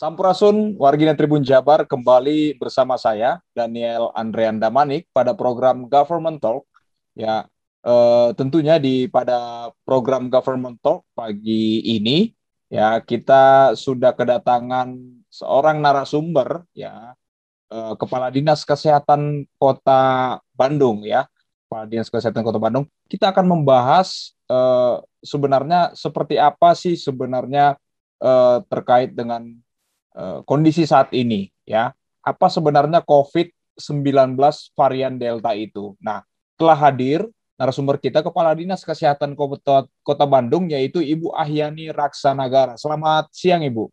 Sampurasun, warga Tribun Jabar kembali bersama saya Daniel Andrean Damanik pada program Government Talk. Ya, eh, tentunya di pada program Government Talk pagi ini ya kita sudah kedatangan seorang narasumber ya eh, Kepala Dinas Kesehatan Kota Bandung ya Kepala Dinas Kesehatan Kota Bandung. Kita akan membahas eh, sebenarnya seperti apa sih sebenarnya eh, terkait dengan kondisi saat ini ya. Apa sebenarnya COVID-19 varian Delta itu? Nah, telah hadir narasumber kita Kepala Dinas Kesehatan Kota, Kota Bandung yaitu Ibu Ahyani Raksanagara. Selamat siang Ibu.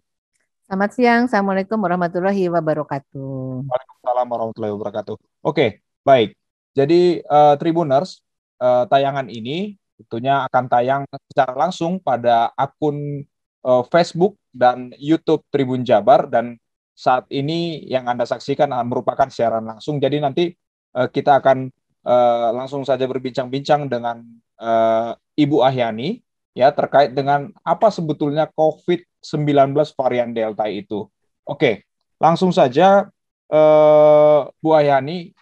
Selamat siang. Assalamualaikum warahmatullahi wabarakatuh. Waalaikumsalam warahmatullahi wabarakatuh. Oke, baik. Jadi uh, Tribuners, uh, tayangan ini tentunya akan tayang secara langsung pada akun uh, Facebook dan YouTube Tribun Jabar dan saat ini yang Anda saksikan merupakan siaran langsung. Jadi nanti uh, kita akan uh, langsung saja berbincang-bincang dengan uh, Ibu Ahyani ya terkait dengan apa sebetulnya COVID-19 varian Delta itu. Oke, langsung saja uh, Bu Ahyani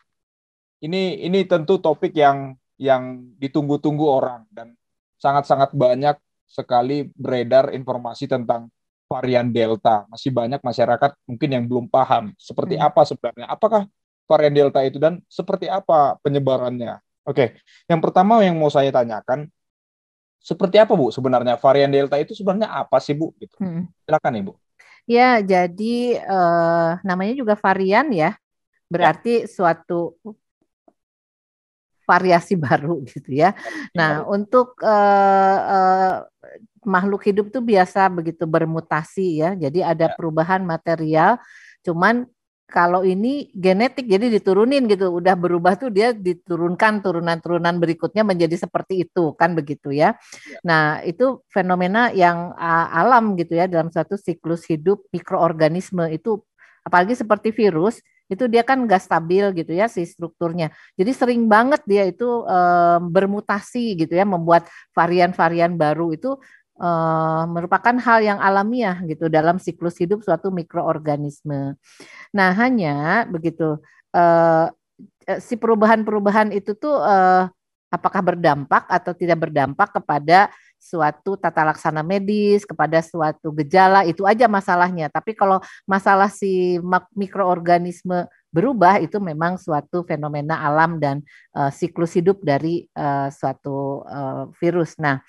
ini ini tentu topik yang yang ditunggu-tunggu orang dan sangat-sangat banyak sekali beredar informasi tentang varian Delta. Masih banyak masyarakat mungkin yang belum paham seperti hmm. apa sebenarnya. Apakah varian Delta itu dan seperti apa penyebarannya? Oke, yang pertama yang mau saya tanyakan, seperti apa Bu sebenarnya varian Delta itu sebenarnya apa sih Bu? Gitu. Hmm. Silakan Ibu. Ya, jadi eh, namanya juga varian ya, berarti ya. suatu variasi baru gitu ya. Nah, ya. untuk uh, uh, makhluk hidup tuh biasa begitu bermutasi ya. Jadi ada ya. perubahan material, cuman kalau ini genetik jadi diturunin gitu, udah berubah tuh dia diturunkan turunan-turunan berikutnya menjadi seperti itu kan begitu ya. ya. Nah, itu fenomena yang uh, alam gitu ya dalam satu siklus hidup mikroorganisme itu apalagi seperti virus itu dia kan nggak stabil gitu ya si strukturnya. Jadi sering banget dia itu um, bermutasi gitu ya, membuat varian-varian baru itu uh, merupakan hal yang alamiah gitu dalam siklus hidup suatu mikroorganisme. Nah hanya begitu uh, si perubahan-perubahan itu tuh uh, apakah berdampak atau tidak berdampak kepada suatu tata laksana medis, kepada suatu gejala, itu aja masalahnya. Tapi kalau masalah si mikroorganisme berubah itu memang suatu fenomena alam dan uh, siklus hidup dari uh, suatu uh, virus. Nah,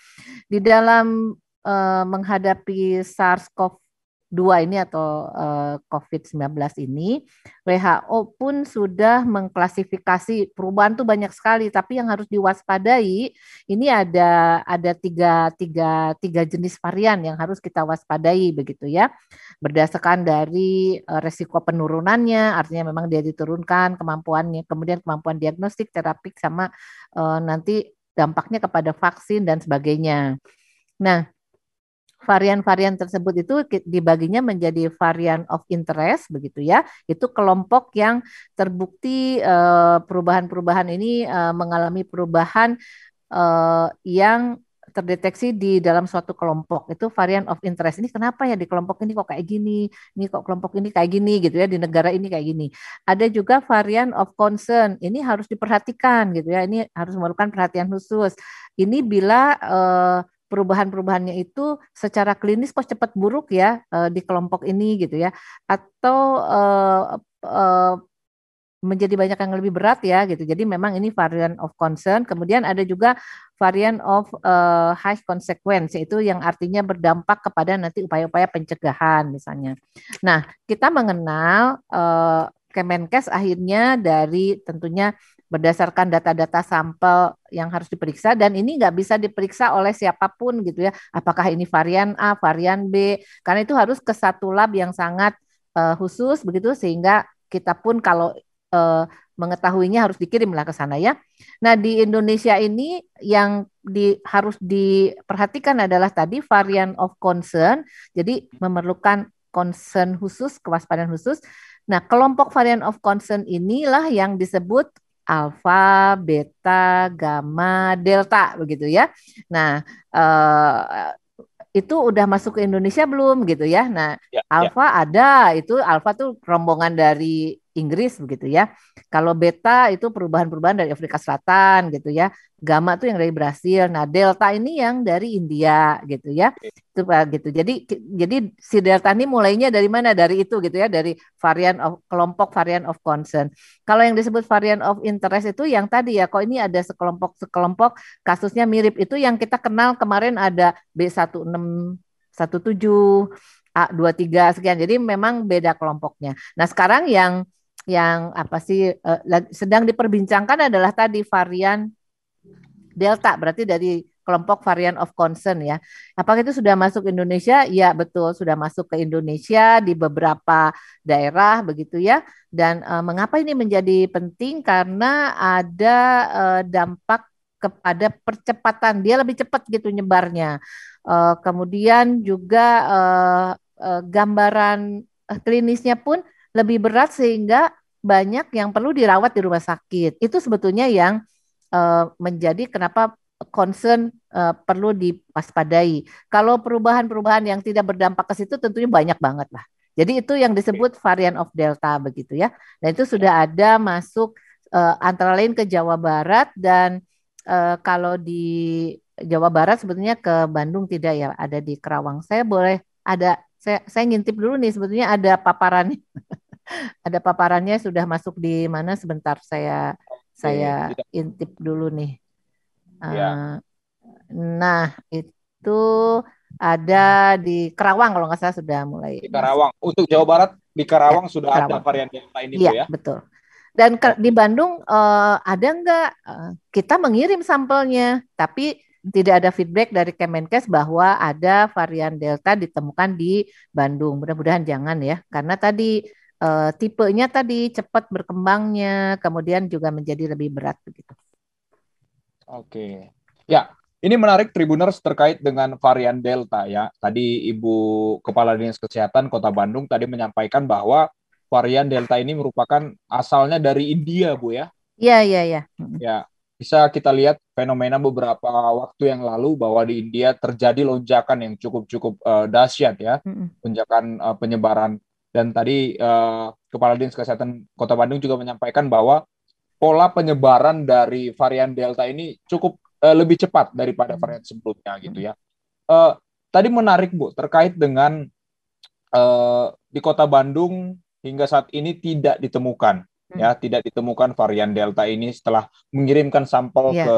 di dalam uh, menghadapi SARS-CoV dua ini atau uh, eh, COVID-19 ini, WHO pun sudah mengklasifikasi perubahan tuh banyak sekali, tapi yang harus diwaspadai ini ada ada tiga, tiga, tiga jenis varian yang harus kita waspadai begitu ya, berdasarkan dari uh, resiko penurunannya, artinya memang dia diturunkan kemampuannya, kemudian kemampuan diagnostik, terapik sama uh, nanti dampaknya kepada vaksin dan sebagainya. Nah, varian-varian tersebut itu dibaginya menjadi varian of interest begitu ya. Itu kelompok yang terbukti eh, perubahan-perubahan ini eh, mengalami perubahan eh, yang terdeteksi di dalam suatu kelompok. Itu varian of interest. Ini kenapa ya di kelompok ini kok kayak gini? Ini kok kelompok ini kayak gini gitu ya di negara ini kayak gini. Ada juga varian of concern. Ini harus diperhatikan gitu ya. Ini harus memerlukan perhatian khusus. Ini bila uh, perubahan-perubahannya itu secara klinis kok cepat buruk ya uh, di kelompok ini gitu ya atau uh, uh, menjadi banyak yang lebih berat ya gitu. Jadi memang ini varian of concern. Kemudian ada juga varian of high consequence yaitu yang artinya berdampak kepada nanti upaya-upaya pencegahan misalnya. Nah, kita mengenal Kemenkes akhirnya dari tentunya berdasarkan data-data sampel yang harus diperiksa dan ini nggak bisa diperiksa oleh siapa pun gitu ya apakah ini varian A varian B karena itu harus ke satu lab yang sangat uh, khusus begitu sehingga kita pun kalau uh, mengetahuinya harus dikirim lah ke sana ya. Nah di Indonesia ini yang di, harus diperhatikan adalah tadi varian of concern, jadi memerlukan concern khusus, kewaspadaan khusus. Nah kelompok varian of concern inilah yang disebut alfa, beta, gamma, delta begitu ya. Nah, eh, itu udah masuk ke Indonesia belum gitu ya. Nah, ya, alfa ya. ada, itu alfa tuh rombongan dari Inggris begitu ya. Kalau beta itu perubahan-perubahan dari Afrika Selatan gitu ya. Gamma tuh yang dari Brasil. Nah, delta ini yang dari India gitu ya. Itu gitu. Jadi jadi si delta ini mulainya dari mana? Dari itu gitu ya, dari varian of kelompok varian of concern. Kalau yang disebut varian of interest itu yang tadi ya, kok ini ada sekelompok sekelompok kasusnya mirip itu yang kita kenal kemarin ada B1617 A23 sekian. Jadi memang beda kelompoknya. Nah, sekarang yang yang apa sih uh, sedang diperbincangkan adalah tadi varian delta berarti dari kelompok varian of concern ya. Apakah itu sudah masuk Indonesia? Ya betul sudah masuk ke Indonesia di beberapa daerah begitu ya. Dan uh, mengapa ini menjadi penting? Karena ada uh, dampak kepada percepatan dia lebih cepat gitu nyebarnya. Uh, kemudian juga uh, uh, gambaran klinisnya pun lebih berat sehingga banyak yang perlu dirawat di rumah sakit. Itu sebetulnya yang uh, menjadi kenapa concern uh, perlu diwaspadai. Kalau perubahan-perubahan yang tidak berdampak ke situ tentunya banyak banget lah. Jadi itu yang disebut varian of delta begitu ya. Dan itu sudah ada masuk uh, antara lain ke Jawa Barat dan uh, kalau di Jawa Barat sebetulnya ke Bandung tidak ya, ada di Kerawang. Saya boleh ada saya saya ngintip dulu nih sebetulnya ada paparannya. ada paparannya sudah masuk di mana sebentar saya Oke, saya tidak. intip dulu nih. Ya. Uh, nah, itu ada di Karawang kalau nggak salah sudah mulai. Di Karawang. Untuk Jawa Barat di Karawang ya, sudah Karawang. ada varian Delta ini ya, ya. betul. Dan ke, di Bandung uh, ada nggak? Uh, kita mengirim sampelnya, tapi tidak ada feedback dari Kemenkes bahwa ada varian Delta ditemukan di Bandung. Mudah-mudahan jangan ya, karena tadi uh, tipenya tadi cepat berkembangnya, kemudian juga menjadi lebih berat begitu. Oke, ya ini menarik Tribuners terkait dengan varian Delta ya. Tadi Ibu Kepala Dinas Kesehatan Kota Bandung tadi menyampaikan bahwa varian Delta ini merupakan asalnya dari India, Bu ya. Iya, iya, iya. Ya, bisa kita lihat fenomena beberapa waktu yang lalu bahwa di India terjadi lonjakan yang cukup-cukup uh, dahsyat ya, lonjakan uh, penyebaran dan tadi uh, Kepala Dinas Kesehatan Kota Bandung juga menyampaikan bahwa pola penyebaran dari varian Delta ini cukup uh, lebih cepat daripada varian sebelumnya gitu ya. Uh, tadi menarik Bu terkait dengan uh, di Kota Bandung hingga saat ini tidak ditemukan hmm. ya tidak ditemukan varian delta ini setelah mengirimkan sampel yeah. ke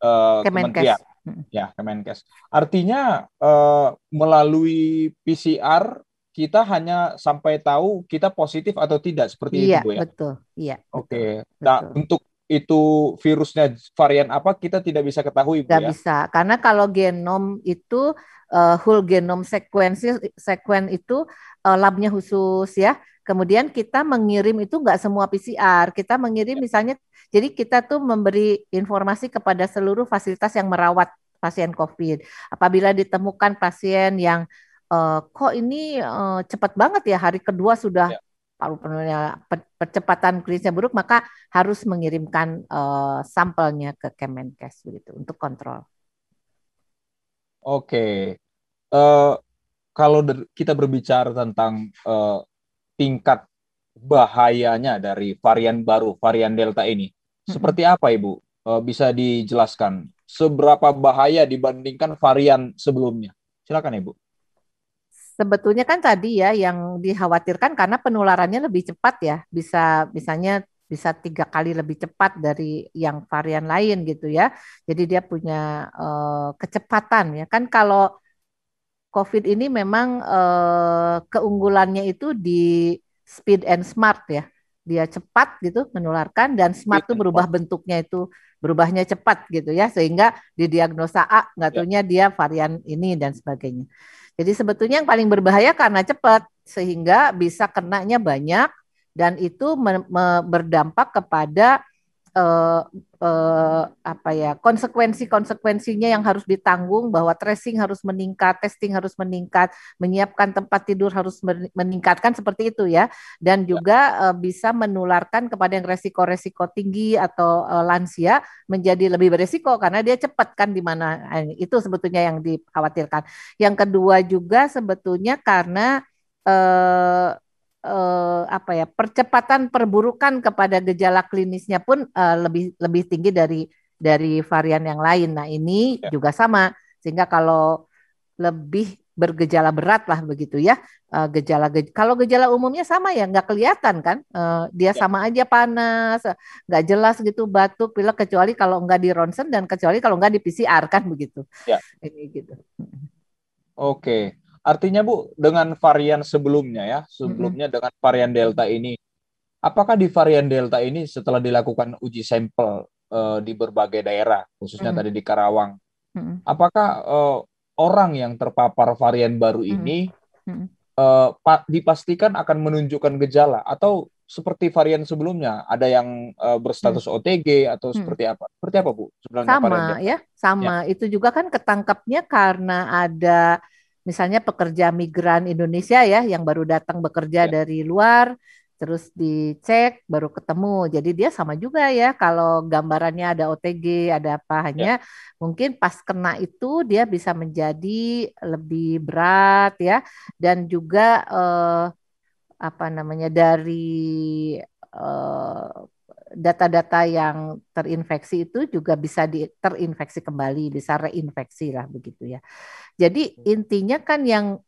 uh, Kemenkes. Hmm. ya Kemenkes. Artinya uh, melalui PCR kita hanya sampai tahu kita positif atau tidak seperti iya, itu Bu ya. betul. Iya. Oke. Okay. Nah, untuk itu virusnya varian apa kita tidak bisa ketahui Bu Gak ya. bisa. Karena kalau genom itu uh, whole genome sequence sequence itu uh, labnya khusus ya. Kemudian kita mengirim itu nggak semua PCR, kita mengirim ya. misalnya, jadi kita tuh memberi informasi kepada seluruh fasilitas yang merawat pasien COVID. Apabila ditemukan pasien yang uh, kok ini uh, cepat banget ya hari kedua sudah ya. paru-parunya percepatan klinisnya buruk, maka harus mengirimkan uh, sampelnya ke Kemenkes begitu untuk kontrol. Oke, uh, kalau kita berbicara tentang uh, tingkat bahayanya dari varian baru, varian Delta ini. Seperti apa, Ibu? Bisa dijelaskan seberapa bahaya dibandingkan varian sebelumnya? Silakan, Ibu. Sebetulnya kan tadi ya yang dikhawatirkan karena penularannya lebih cepat ya, bisa misalnya bisa tiga kali lebih cepat dari yang varian lain gitu ya. Jadi dia punya uh, kecepatan ya kan kalau COVID ini memang uh, keunggulannya itu di speed and smart ya. Dia cepat gitu menularkan dan smart itu berubah bentuknya itu berubahnya cepat gitu ya sehingga didiagnosa A nggak ya. dia varian ini dan sebagainya. Jadi sebetulnya yang paling berbahaya karena cepat sehingga bisa kenanya banyak dan itu berdampak kepada uh, uh, apa ya konsekuensi-konsekuensinya yang harus ditanggung bahwa tracing harus meningkat, testing harus meningkat, menyiapkan tempat tidur harus meningkatkan seperti itu ya, dan ya. juga uh, bisa menularkan kepada yang resiko-resiko tinggi atau uh, lansia menjadi lebih beresiko karena dia cepat kan di mana itu sebetulnya yang dikhawatirkan. Yang kedua juga sebetulnya karena uh, uh, apa ya percepatan perburukan kepada gejala klinisnya pun uh, lebih lebih tinggi dari dari varian yang lain. Nah ini ya. juga sama sehingga kalau lebih bergejala berat lah begitu ya uh, gejala gej kalau gejala umumnya sama ya nggak kelihatan kan uh, dia ya. sama aja panas nggak jelas gitu batuk pilek kecuali kalau nggak di ronsen dan kecuali kalau nggak di PCR kan begitu ya. ini gitu oke Artinya Bu, dengan varian sebelumnya ya, sebelumnya mm -hmm. dengan varian Delta ini, apakah di varian Delta ini setelah dilakukan uji sampel uh, di berbagai daerah, khususnya mm -hmm. tadi di Karawang, mm -hmm. apakah uh, orang yang terpapar varian baru ini mm -hmm. uh, dipastikan akan menunjukkan gejala atau seperti varian sebelumnya ada yang uh, berstatus hmm. OTG atau hmm. seperti apa? Seperti apa Bu? Sebenarnya sama ya, sama. Ya. Itu juga kan ketangkapnya karena ada misalnya pekerja migran Indonesia ya yang baru datang bekerja ya. dari luar terus dicek baru ketemu. Jadi dia sama juga ya kalau gambarannya ada OTG, ada apa ya. hanya ya. mungkin pas kena itu dia bisa menjadi lebih berat ya dan juga eh, apa namanya dari eh, data-data yang terinfeksi itu juga bisa di, terinfeksi kembali, bisa reinfeksi lah begitu ya. Jadi intinya kan yang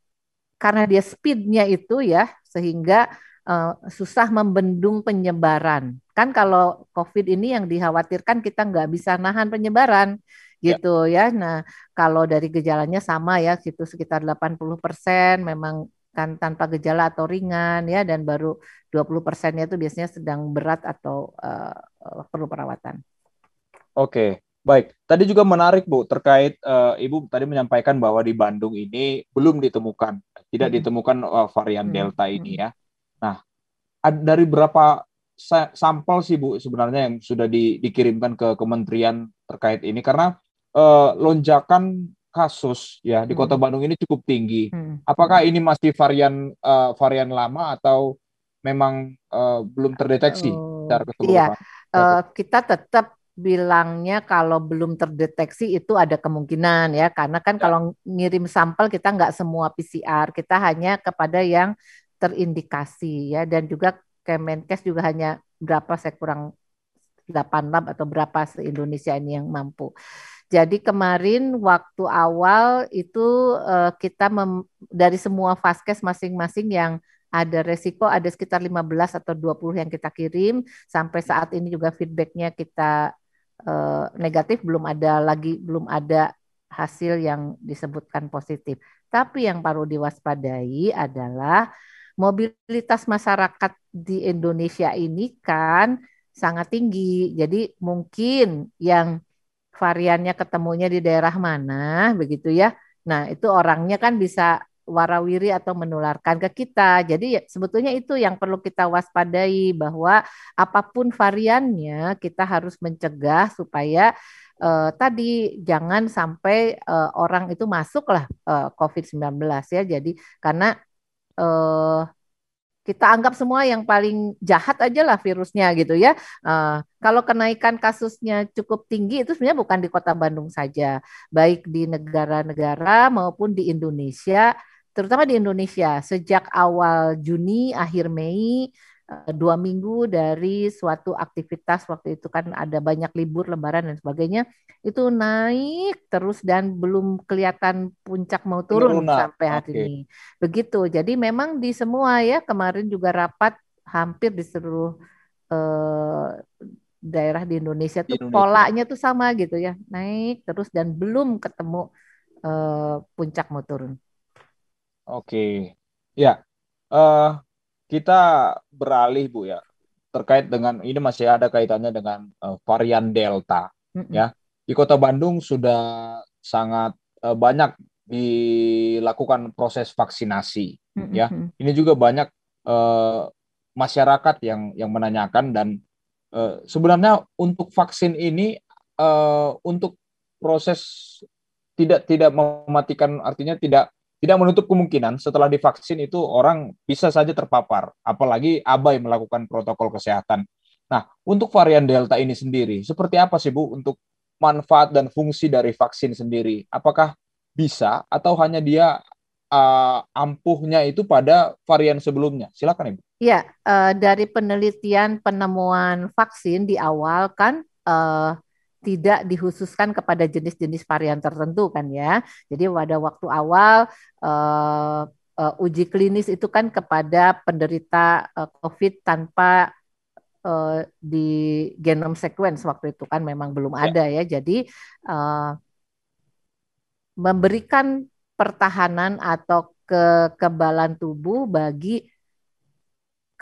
karena dia speednya itu ya sehingga uh, susah membendung penyebaran. Kan kalau COVID ini yang dikhawatirkan kita nggak bisa nahan penyebaran ya. gitu ya. ya. Nah, kalau dari gejalanya sama ya, situ sekitar 80% memang kan tanpa gejala atau ringan ya dan baru 20 persennya itu biasanya sedang berat atau uh, perlu perawatan. Oke, baik. Tadi juga menarik Bu terkait uh, Ibu tadi menyampaikan bahwa di Bandung ini belum ditemukan, tidak hmm. ditemukan uh, varian hmm. Delta ini ya. Nah, dari berapa sampel sih Bu sebenarnya yang sudah di, dikirimkan ke kementerian terkait ini karena uh, lonjakan kasus ya di Kota hmm. Bandung ini cukup tinggi. Hmm. Apakah ini masih varian uh, varian lama atau memang uh, belum terdeteksi uh, secara keseluruhan? Iya, uh, kita tetap bilangnya kalau belum terdeteksi itu ada kemungkinan ya karena kan ya. kalau ngirim sampel kita nggak semua PCR kita hanya kepada yang terindikasi ya dan juga Kemenkes juga hanya berapa saya kurang 8 lab atau berapa se Indonesia ini yang mampu. Jadi kemarin waktu awal itu uh, kita mem, dari semua vaskes masing-masing yang ada resiko ada sekitar 15 atau 20 yang kita kirim sampai saat ini juga feedbacknya kita uh, negatif belum ada lagi belum ada hasil yang disebutkan positif. Tapi yang perlu diwaspadai adalah mobilitas masyarakat di Indonesia ini kan sangat tinggi. Jadi mungkin yang variannya ketemunya di daerah mana begitu ya. Nah, itu orangnya kan bisa warawiri atau menularkan ke kita. Jadi ya, sebetulnya itu yang perlu kita waspadai bahwa apa pun variannya kita harus mencegah supaya uh, tadi jangan sampai uh, orang itu masuklah uh, COVID-19 ya. Jadi karena uh, kita anggap semua yang paling jahat aja lah virusnya gitu ya. Uh, kalau kenaikan kasusnya cukup tinggi itu sebenarnya bukan di kota Bandung saja, baik di negara-negara maupun di Indonesia, terutama di Indonesia sejak awal Juni akhir Mei dua minggu dari suatu aktivitas waktu itu kan ada banyak libur lebaran dan sebagainya itu naik terus dan belum kelihatan puncak mau turun Penurunan. sampai hari okay. ini begitu jadi memang di semua ya kemarin juga rapat hampir di seluruh eh, daerah di Indonesia tuh Indonesia. polanya tuh sama gitu ya naik terus dan belum ketemu eh, puncak mau turun oke okay. ya uh, kita beralih Bu ya terkait dengan ini masih ada kaitannya dengan uh, varian Delta mm -hmm. ya. Di Kota Bandung sudah sangat uh, banyak dilakukan proses vaksinasi mm -hmm. ya. Ini juga banyak uh, masyarakat yang yang menanyakan dan uh, sebenarnya untuk vaksin ini uh, untuk proses tidak tidak mematikan artinya tidak tidak menutup kemungkinan setelah divaksin itu orang bisa saja terpapar, apalagi abai melakukan protokol kesehatan. Nah, untuk varian Delta ini sendiri, seperti apa sih Bu untuk manfaat dan fungsi dari vaksin sendiri? Apakah bisa atau hanya dia uh, ampuhnya itu pada varian sebelumnya? Silakan Ibu. Ya, uh, dari penelitian penemuan vaksin di awal kan uh, tidak dikhususkan kepada jenis-jenis varian tertentu kan ya. Jadi pada waktu awal uh, uh, uji klinis itu kan kepada penderita uh, COVID tanpa uh, di genome sequence waktu itu kan memang belum ya. ada ya. Jadi uh, memberikan pertahanan atau kekebalan tubuh bagi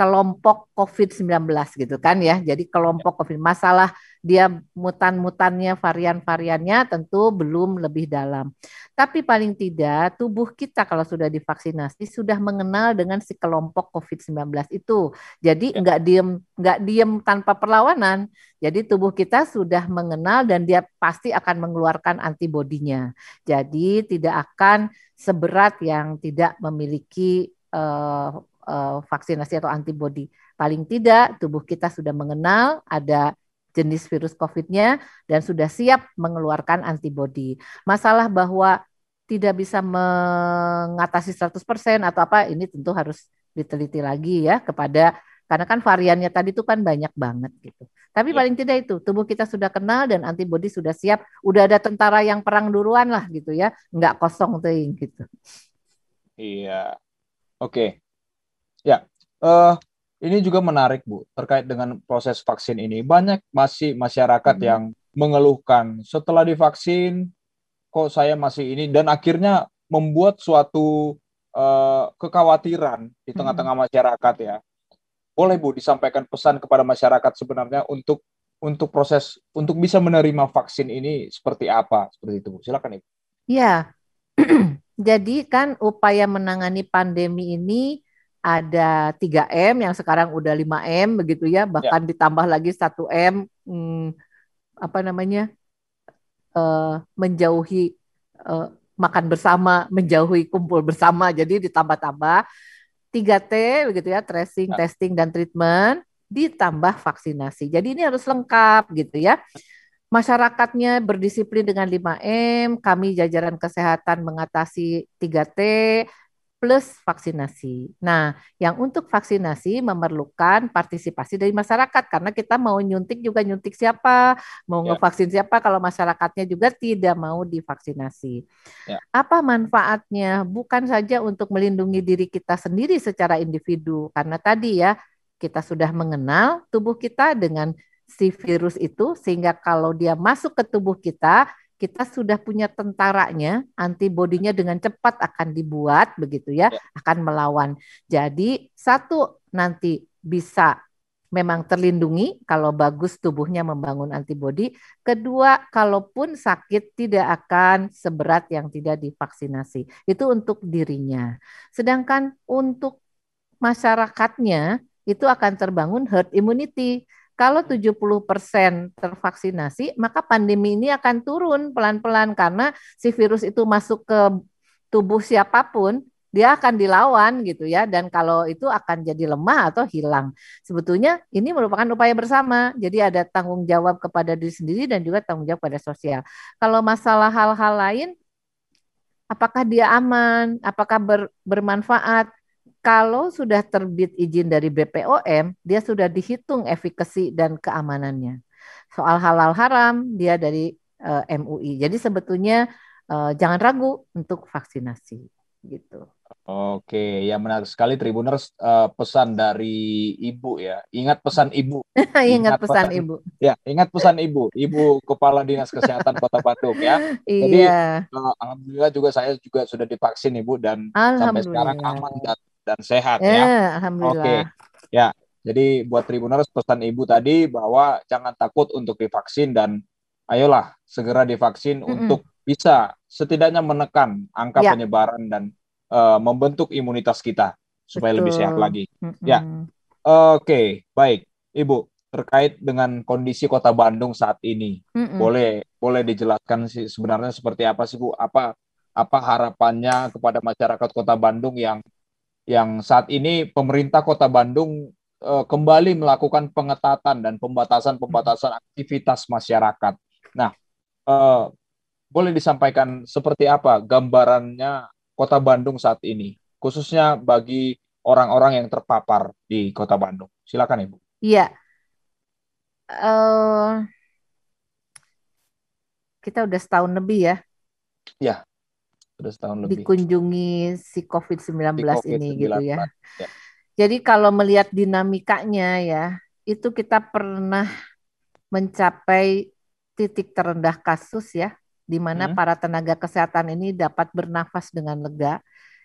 kelompok COVID-19 gitu kan ya. Jadi kelompok COVID masalah dia mutan-mutannya, varian-variannya tentu belum lebih dalam. Tapi paling tidak tubuh kita kalau sudah divaksinasi sudah mengenal dengan si kelompok COVID-19 itu. Jadi ya. nggak diem nggak diem tanpa perlawanan. Jadi tubuh kita sudah mengenal dan dia pasti akan mengeluarkan antibodinya. Jadi tidak akan seberat yang tidak memiliki uh, uh, vaksinasi atau antibodi. Paling tidak tubuh kita sudah mengenal ada jenis virus COVID-nya dan sudah siap mengeluarkan antibodi. Masalah bahwa tidak bisa mengatasi 100% atau apa ini tentu harus diteliti lagi ya kepada karena kan variannya tadi itu kan banyak banget gitu. Tapi ya. paling tidak itu tubuh kita sudah kenal dan antibodi sudah siap, udah ada tentara yang perang duluan lah gitu ya, nggak kosong tuh gitu. Iya. Oke. Ya, uh, ini juga menarik Bu terkait dengan proses vaksin ini. Banyak masih masyarakat hmm. yang mengeluhkan setelah divaksin kok saya masih ini dan akhirnya membuat suatu uh, kekhawatiran di tengah-tengah hmm. masyarakat ya. Boleh Bu disampaikan pesan kepada masyarakat sebenarnya untuk untuk proses untuk bisa menerima vaksin ini seperti apa seperti itu Bu. Silakan Ibu. Ya. Jadi kan upaya menangani pandemi ini ada 3M yang sekarang udah 5M begitu ya, bahkan ya. ditambah lagi 1M hmm, apa namanya? Uh, menjauhi uh, makan bersama, menjauhi kumpul bersama. Jadi ditambah-tambah 3T begitu ya, tracing, ya. testing dan treatment ditambah vaksinasi. Jadi ini harus lengkap gitu ya. Masyarakatnya berdisiplin dengan 5M, kami jajaran kesehatan mengatasi 3T, plus vaksinasi. Nah, yang untuk vaksinasi memerlukan partisipasi dari masyarakat karena kita mau nyuntik juga nyuntik siapa, mau ya. ngevaksin siapa kalau masyarakatnya juga tidak mau divaksinasi. Ya. Apa manfaatnya? Bukan saja untuk melindungi diri kita sendiri secara individu karena tadi ya kita sudah mengenal tubuh kita dengan si virus itu sehingga kalau dia masuk ke tubuh kita kita sudah punya tentaranya, antibodinya dengan cepat akan dibuat begitu ya, ya, akan melawan. Jadi satu nanti bisa memang terlindungi kalau bagus tubuhnya membangun antibodi. Kedua, kalaupun sakit tidak akan seberat yang tidak divaksinasi. Itu untuk dirinya. Sedangkan untuk masyarakatnya itu akan terbangun herd immunity kalau 70% tervaksinasi, maka pandemi ini akan turun pelan-pelan karena si virus itu masuk ke tubuh siapa pun, dia akan dilawan gitu ya dan kalau itu akan jadi lemah atau hilang. Sebetulnya ini merupakan upaya bersama. Jadi ada tanggung jawab kepada diri sendiri dan juga tanggung jawab pada sosial. Kalau masalah hal-hal lain apakah dia aman, apakah ber, bermanfaat? Kalau sudah terbit izin dari BPOM, dia sudah dihitung efikasi dan keamanannya. Soal halal haram, dia dari uh, eh, MUI. Jadi sebetulnya uh, jangan ragu untuk vaksinasi, gitu. Oke, ya menarik sekali Tribuners uh, pesan dari Ibu ya. Ingat pesan Ibu. ingat, ingat pesan, pesan Ibu. Ya, ingat pesan Ibu. Ibu Kepala Dinas Kesehatan Kota Bandung ya. Jadi iya. uh, alhamdulillah juga saya juga sudah divaksin Ibu dan sampai sekarang aman dan dan sehat ya. ya. Alhamdulillah. Oke. Ya. Jadi buat Tribuners pesan Ibu tadi bahwa jangan takut untuk divaksin dan ayolah segera divaksin mm -mm. untuk bisa setidaknya menekan angka ya. penyebaran dan uh, membentuk imunitas kita supaya Betul. lebih sehat lagi. Mm -mm. Ya. Oke, baik. Ibu, terkait dengan kondisi Kota Bandung saat ini. Mm -mm. Boleh boleh dijelaskan sih sebenarnya seperti apa sih Bu? Apa apa harapannya kepada masyarakat Kota Bandung yang yang saat ini pemerintah Kota Bandung uh, kembali melakukan pengetatan dan pembatasan-pembatasan aktivitas masyarakat. Nah, uh, boleh disampaikan seperti apa gambarannya Kota Bandung saat ini, khususnya bagi orang-orang yang terpapar di Kota Bandung. Silakan Ibu. Iya, uh, kita udah setahun lebih ya. Ya, sudah setahun lebih. Dikunjungi si COVID-19 COVID ini gitu ya. ya. Jadi kalau melihat dinamikanya ya, itu kita pernah mencapai titik terendah kasus ya, di mana hmm. para tenaga kesehatan ini dapat bernafas dengan lega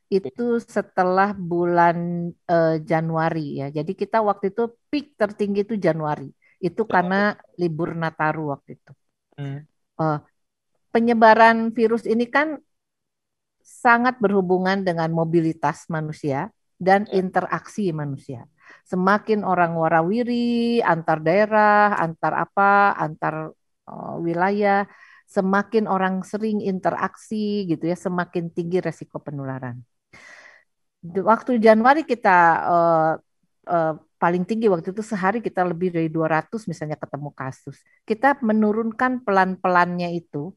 itu setelah bulan uh, Januari ya. Jadi kita waktu itu peak tertinggi itu Januari. Itu karena libur Nataru waktu itu. Hmm. Uh, penyebaran virus ini kan sangat berhubungan dengan mobilitas manusia dan ya. interaksi manusia. Semakin orang warawiri antar daerah, antar apa, antar uh, wilayah, semakin orang sering interaksi gitu ya, semakin tinggi resiko penularan. Waktu Januari kita uh, uh, paling tinggi waktu itu sehari kita lebih dari 200 misalnya ketemu kasus. Kita menurunkan pelan-pelannya itu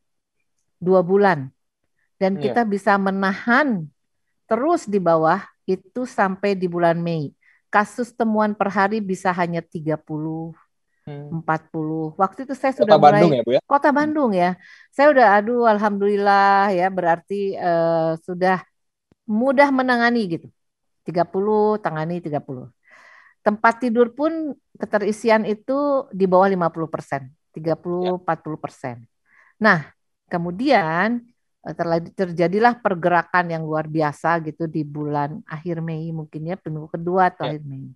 dua bulan. Dan yeah. kita bisa menahan terus di bawah itu sampai di bulan Mei. Kasus temuan per hari bisa hanya 30 hmm. 40. Waktu itu saya sudah Kota mulai Bandung ya, Bu ya? Kota Bandung ya. Saya udah aduh alhamdulillah ya berarti uh, sudah mudah menangani gitu. 30 tangani 30 tempat tidur pun keterisian itu di bawah 50 persen, 30-40 ya. persen. Nah, kemudian terjadilah pergerakan yang luar biasa gitu di bulan akhir Mei mungkin ya minggu kedua atau ya. akhir Mei.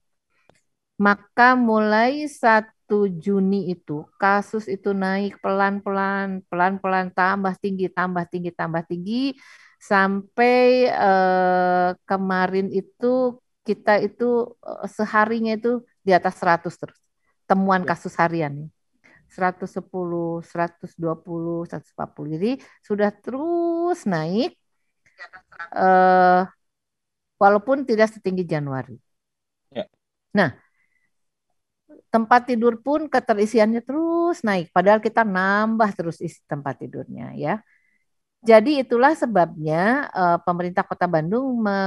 Maka mulai 1 Juni itu kasus itu naik pelan-pelan, pelan-pelan tambah tinggi, tambah tinggi, tambah tinggi sampai eh, kemarin itu kita itu eh, seharinya itu di atas 100 terus. Temuan ya. kasus harian nih. 110, 120, 140. Jadi sudah terus naik uh, walaupun tidak setinggi Januari. Ya. Nah, tempat tidur pun keterisiannya terus naik padahal kita nambah terus isi tempat tidurnya ya. Jadi itulah sebabnya uh, pemerintah Kota Bandung me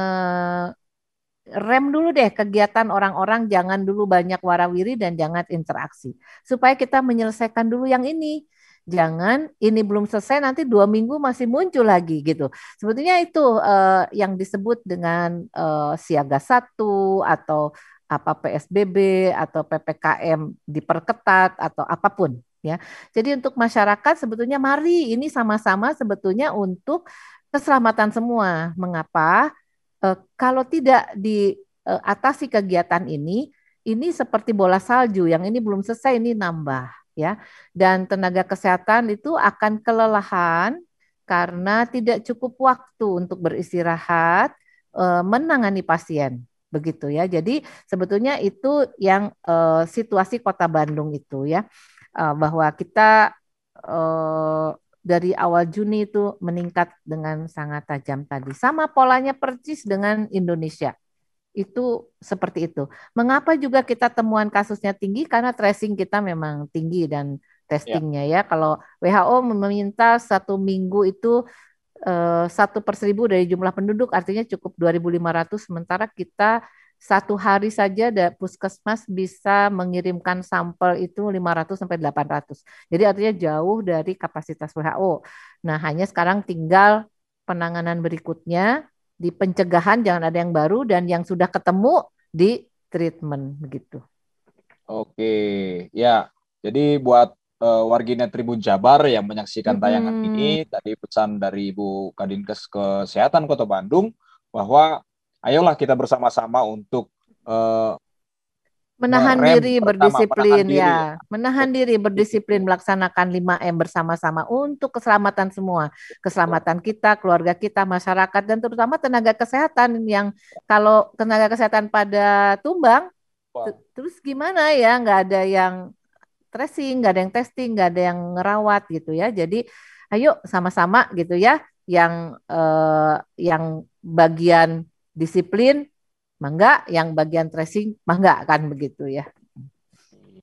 rem dulu deh kegiatan orang-orang jangan dulu banyak warawiri dan jangan interaksi. Supaya kita menyelesaikan dulu yang ini. Jangan ini belum selesai nanti dua minggu masih muncul lagi gitu. Sebetulnya itu uh, yang disebut dengan uh, siaga satu atau apa PSBB atau ppkm diperketat atau apa pun ya. Jadi untuk masyarakat sebetulnya mari ini sama-sama sebetulnya untuk keselamatan semua. Mengapa? Eh, kalau tidak diatasi kegiatan ini, ini seperti bola salju yang ini belum selesai ini nambah ya. Dan tenaga kesehatan itu akan kelelahan karena tidak cukup waktu untuk beristirahat eh, menangani pasien begitu ya. Jadi sebetulnya itu yang eh, situasi Kota Bandung itu ya bahwa kita dari awal Juni itu meningkat dengan sangat tajam tadi. Sama polanya persis dengan Indonesia. Itu seperti itu. Mengapa juga kita temuan kasusnya tinggi? Karena tracing kita memang tinggi dan testingnya ya. ya. Kalau WHO meminta satu minggu itu eh, satu per seribu dari jumlah penduduk, artinya cukup 2.500. Sementara kita satu hari saja da, puskesmas bisa mengirimkan sampel itu 500 sampai 800. Jadi artinya jauh dari kapasitas WHO. Nah, hanya sekarang tinggal penanganan berikutnya di pencegahan jangan ada yang baru dan yang sudah ketemu di treatment begitu. Oke, ya. Jadi buat uh, warginet Tribun Jabar yang menyaksikan tayangan hmm. ini tadi pesan dari Ibu Kadinkes Kesehatan Kota Bandung bahwa ayolah kita bersama-sama untuk uh, menahan diri berdisiplin menahan ya diri. menahan diri berdisiplin melaksanakan 5M bersama-sama untuk keselamatan semua keselamatan kita keluarga kita masyarakat dan terutama tenaga kesehatan yang kalau tenaga kesehatan pada tumbang Terus gimana ya? Nggak ada yang tracing, nggak ada yang testing, nggak ada yang ngerawat gitu ya. Jadi ayo sama-sama gitu ya, yang eh, yang bagian disiplin mangga, yang bagian tracing mangga kan begitu ya.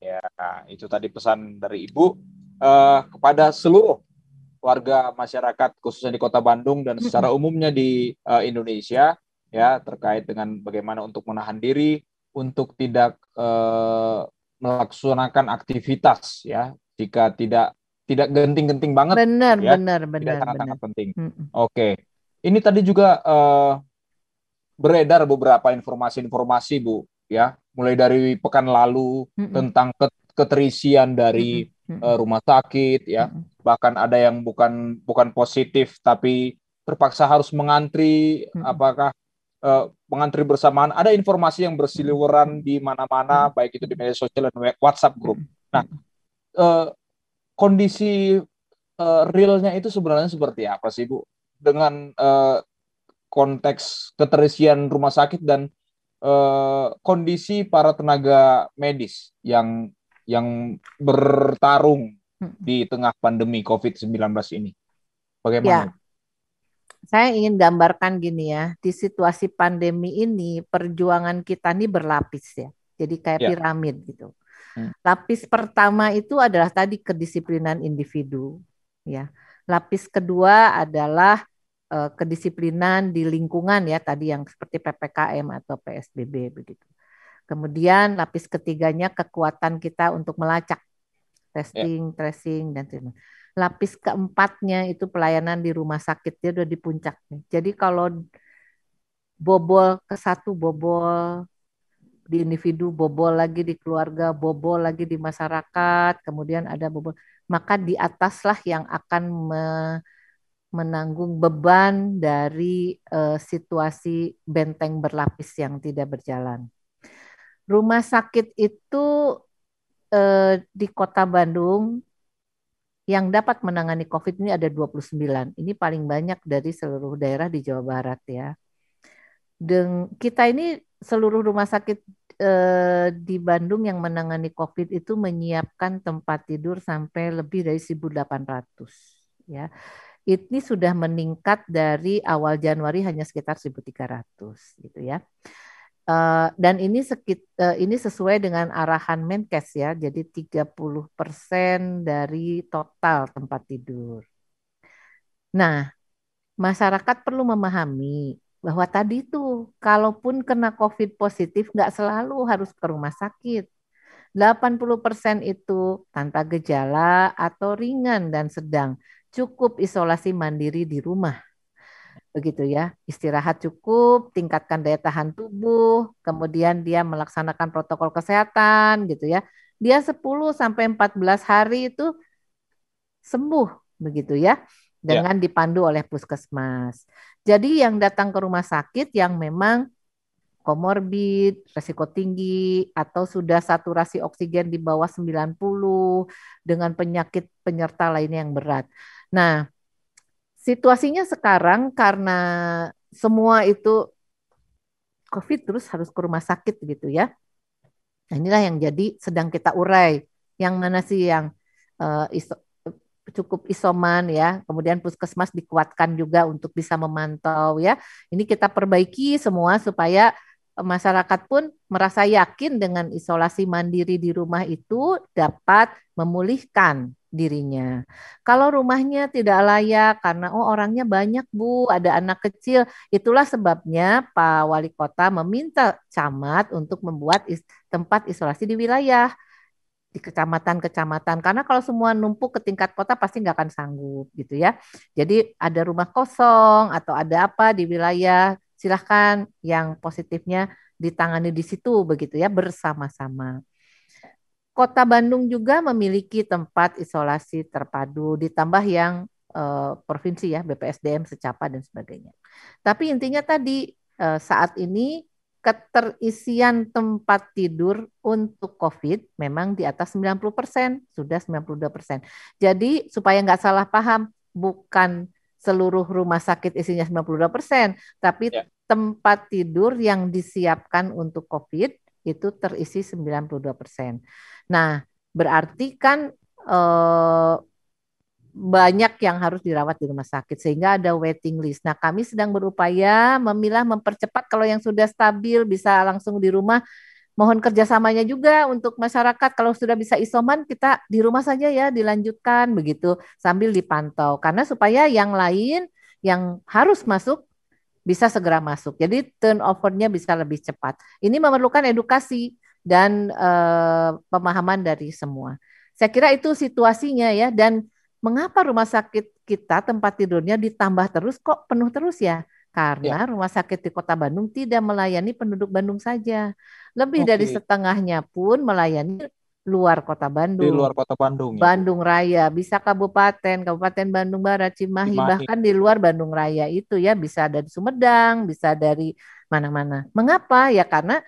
Ya, itu tadi pesan dari Ibu uh, kepada seluruh warga masyarakat khususnya di Kota Bandung dan secara umumnya di uh, Indonesia ya terkait dengan bagaimana untuk menahan diri untuk tidak uh, melaksanakan aktivitas ya. Jika tidak tidak genting-genting banget benar ya, benar benar sangat-sangat penting. Oke. Okay. ini tadi juga uh, beredar beberapa informasi-informasi Bu ya. Mulai dari pekan lalu mm -mm. tentang keterisian dari mm -mm. uh, rumah sakit ya. Mm -mm. bahkan ada yang bukan bukan positif tapi terpaksa harus mengantri mm -mm. apakah uh, mengantri bersamaan. Ada informasi yang bersiliweran di mana-mana baik itu di media sosial dan WhatsApp grup nah uh, kondisi uh, realnya itu sebenarnya seperti apa sih Bu? Dengan uh, konteks keterisian rumah sakit dan uh, kondisi para tenaga medis yang yang bertarung hmm. di tengah pandemi COVID-19 ini. Bagaimana? Ya. Saya ingin gambarkan gini ya, di situasi pandemi ini perjuangan kita ini berlapis ya. Jadi kayak ya. piramid gitu. Hmm. Lapis pertama itu adalah tadi kedisiplinan individu ya. Lapis kedua adalah uh, kedisiplinan di lingkungan ya tadi yang seperti PPKM atau PSBB begitu. Kemudian lapis ketiganya kekuatan kita untuk melacak testing, yeah. tracing dan sebagainya. Lapis keempatnya itu pelayanan di rumah sakit dia udah di puncaknya. Jadi kalau bobol ke satu bobol di individu, bobol lagi di keluarga, bobol lagi di masyarakat, kemudian ada bobol, maka di ataslah yang akan me, menanggung beban dari uh, situasi benteng berlapis yang tidak berjalan. Rumah sakit itu uh, di Kota Bandung yang dapat menangani COVID ini ada 29. Ini paling banyak dari seluruh daerah di Jawa Barat ya. Dan kita ini seluruh rumah sakit eh, di Bandung yang menangani COVID itu menyiapkan tempat tidur sampai lebih dari 1.800 ya ini sudah meningkat dari awal Januari hanya sekitar 1.300 gitu ya. Uh, dan ini sekit, uh, ini sesuai dengan arahan Menkes ya, jadi 30% dari total tempat tidur. Nah, masyarakat perlu memahami bahwa tadi itu kalaupun kena COVID positif nggak selalu harus ke rumah sakit. 80% itu tanpa gejala atau ringan dan sedang cukup isolasi mandiri di rumah. Begitu ya, istirahat cukup, tingkatkan daya tahan tubuh, kemudian dia melaksanakan protokol kesehatan gitu ya. Dia 10 sampai 14 hari itu sembuh begitu ya dengan ya. dipandu oleh puskesmas. Jadi yang datang ke rumah sakit yang memang komorbid, resiko tinggi, atau sudah saturasi oksigen di bawah 90 dengan penyakit penyerta lainnya yang berat. Nah, situasinya sekarang karena semua itu COVID terus harus ke rumah sakit gitu ya. Nah, inilah yang jadi sedang kita urai. Yang mana sih yang uh, iso, cukup isoman ya, kemudian puskesmas dikuatkan juga untuk bisa memantau ya. Ini kita perbaiki semua supaya masyarakat pun merasa yakin dengan isolasi mandiri di rumah itu dapat memulihkan dirinya. Kalau rumahnya tidak layak karena oh orangnya banyak Bu, ada anak kecil, itulah sebabnya Pak Wali Kota meminta camat untuk membuat is tempat isolasi di wilayah di kecamatan-kecamatan karena kalau semua numpuk ke tingkat kota pasti nggak akan sanggup gitu ya. Jadi ada rumah kosong atau ada apa di wilayah silahkan yang positifnya ditangani di situ begitu ya bersama-sama. Kota Bandung juga memiliki tempat isolasi terpadu ditambah yang eh, provinsi ya BPSDM secapa dan sebagainya. Tapi intinya tadi eh, saat ini keterisian tempat tidur untuk COVID memang di atas 90 persen, sudah 92 persen. Jadi supaya nggak salah paham, bukan seluruh rumah sakit isinya 92 persen, tapi ya. tempat tidur yang disiapkan untuk COVID itu terisi 92%. Nah, berarti kan eh, banyak yang harus dirawat di rumah sakit sehingga ada waiting list. Nah, kami sedang berupaya memilah mempercepat kalau yang sudah stabil bisa langsung di rumah. Mohon kerjasamanya juga untuk masyarakat kalau sudah bisa isoman kita di rumah saja ya dilanjutkan begitu sambil dipantau karena supaya yang lain yang harus masuk bisa segera masuk. Jadi turnovernya bisa lebih cepat. Ini memerlukan edukasi dan uh, pemahaman dari semua. Saya kira itu situasinya ya dan mengapa rumah sakit kita tempat tidurnya ditambah terus kok penuh terus ya? Karena ya. rumah sakit di Kota Bandung tidak melayani penduduk Bandung saja. Lebih okay. dari setengahnya pun melayani luar Kota Bandung. Di luar Kota Bandung. Ya. Bandung Raya, bisa kabupaten, Kabupaten Bandung Barat, Cimahi, Cimahi, bahkan di luar Bandung Raya itu ya bisa dari Sumedang, bisa dari mana-mana. Mengapa? Ya karena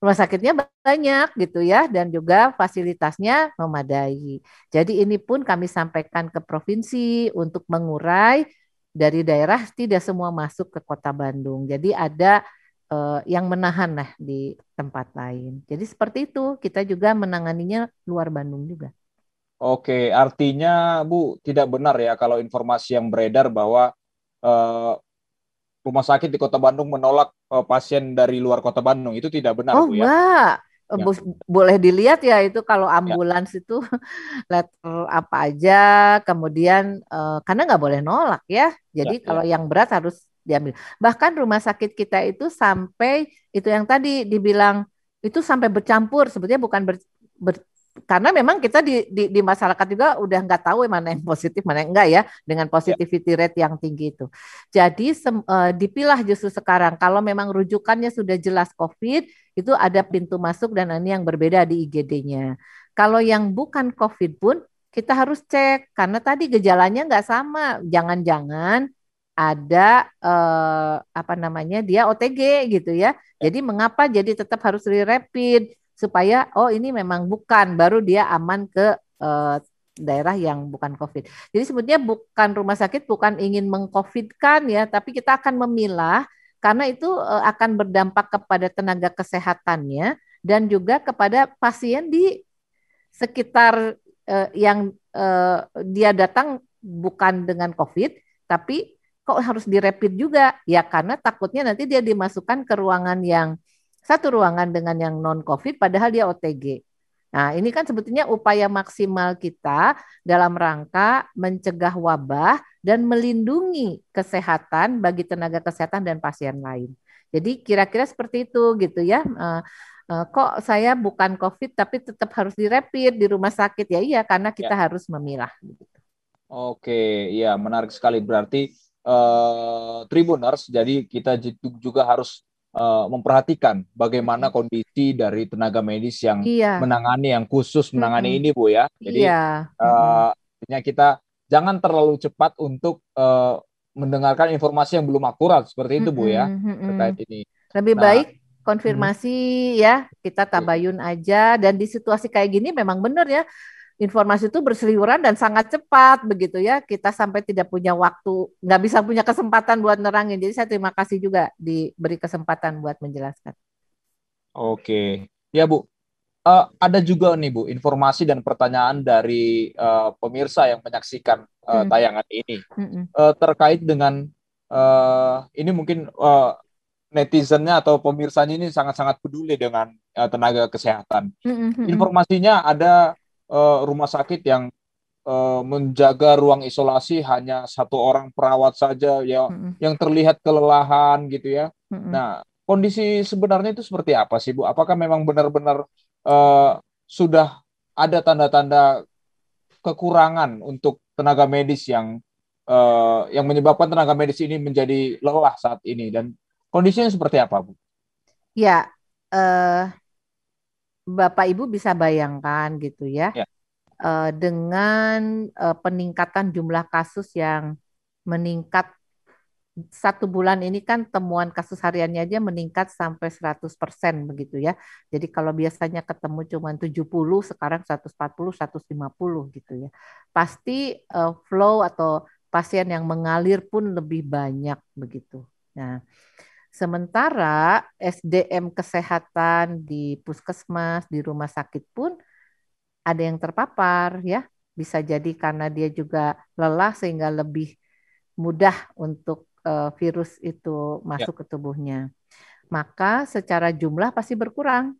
rumah sakitnya banyak gitu ya dan juga fasilitasnya memadai. Jadi ini pun kami sampaikan ke provinsi untuk mengurai dari daerah tidak semua masuk ke kota Bandung. Jadi ada uh, yang menahan lah di tempat lain. Jadi seperti itu kita juga menanganinya luar Bandung juga. Oke, artinya Bu tidak benar ya kalau informasi yang beredar bahwa uh, rumah sakit di Kota Bandung menolak uh, pasien dari luar Kota Bandung. Itu tidak benar, oh, Bu ya? enggak. Ya. Boleh dilihat ya itu kalau ya. ambulans ya. itu letter apa aja, kemudian uh, karena nggak boleh nolak ya. Jadi ya, kalau ya. yang berat harus diambil. Bahkan rumah sakit kita itu sampai itu yang tadi dibilang itu sampai bercampur sebetulnya bukan ber, ber, karena memang kita di, di, di masyarakat juga udah nggak tahu mana yang positif mana yang enggak ya dengan ya. positivity rate yang tinggi itu. Jadi sem, uh, dipilah justru sekarang kalau memang rujukannya sudah jelas COVID itu ada pintu masuk dan ini yang berbeda di IGD-nya. Kalau yang bukan COVID pun kita harus cek karena tadi gejalanya nggak sama. Jangan-jangan ada uh, apa namanya dia OTG gitu ya. Jadi mengapa jadi tetap harus di rapid? supaya oh ini memang bukan baru dia aman ke uh, daerah yang bukan COVID. Jadi sebetulnya bukan rumah sakit bukan ingin mengcovidkan ya, tapi kita akan memilah karena itu uh, akan berdampak kepada tenaga kesehatannya dan juga kepada pasien di sekitar uh, yang uh, dia datang bukan dengan COVID, tapi kok harus direpit juga ya karena takutnya nanti dia dimasukkan ke ruangan yang satu ruangan dengan yang non COVID padahal dia OTG. Nah, ini kan sebetulnya upaya maksimal kita dalam rangka mencegah wabah dan melindungi kesehatan bagi tenaga kesehatan dan pasien lain. Jadi kira-kira seperti itu gitu ya. Uh, uh, kok saya bukan COVID tapi tetap harus direpit di rumah sakit ya? Iya, karena kita ya. harus memilah. Oke, ya menarik sekali berarti uh, Tribuners. Jadi kita juga harus uh, memperhatikan bagaimana kondisi dari tenaga medis yang iya. menangani yang khusus menangani mm-hmm. ini Bu ya. Jadi iya. uh, kita jangan terlalu cepat untuk uh, mendengarkan informasi yang belum akurat seperti itu Bu ya terkait ini. Lebih nah, baik konfirmasi hmm. ya kita tabayun aja dan di situasi kayak gini memang benar ya informasi itu berseliweran dan sangat cepat begitu ya. Kita sampai tidak punya waktu, nggak bisa punya kesempatan buat nerangin. Jadi saya terima kasih juga diberi kesempatan buat menjelaskan. Oke, ya Bu. Uh, ada juga nih Bu informasi dan pertanyaan dari uh, pemirsa yang menyaksikan uh, hmm. tayangan ini hmm. uh, terkait dengan uh, ini mungkin uh, netizennya atau pemirsanya ini sangat-sangat peduli dengan uh, tenaga kesehatan. Informasinya ada uh, rumah sakit yang uh, menjaga ruang isolasi hanya satu orang perawat saja ya mm-hmm. yang terlihat kelelahan gitu ya. Mm-hmm. Nah, kondisi sebenarnya itu seperti apa sih Bu? Apakah memang benar-benar uh, sudah ada tanda-tanda kekurangan untuk tenaga medis yang uh, yang menyebabkan tenaga medis ini menjadi lelah saat ini dan kondisinya seperti apa Bu? Ya, uh, Bapak Ibu bisa bayangkan gitu ya, ya. Uh, dengan uh, peningkatan jumlah kasus yang meningkat satu bulan ini kan temuan kasus hariannya aja meningkat sampai 100% begitu ya. Jadi kalau biasanya ketemu cuma 70, sekarang 140, 150 gitu ya. Pasti uh, flow atau pasien yang mengalir pun lebih banyak begitu. Nah, Sementara SDM kesehatan di puskesmas, di rumah sakit pun ada yang terpapar ya. Bisa jadi karena dia juga lelah sehingga lebih mudah untuk uh, virus itu masuk ya. ke tubuhnya. Maka secara jumlah pasti berkurang.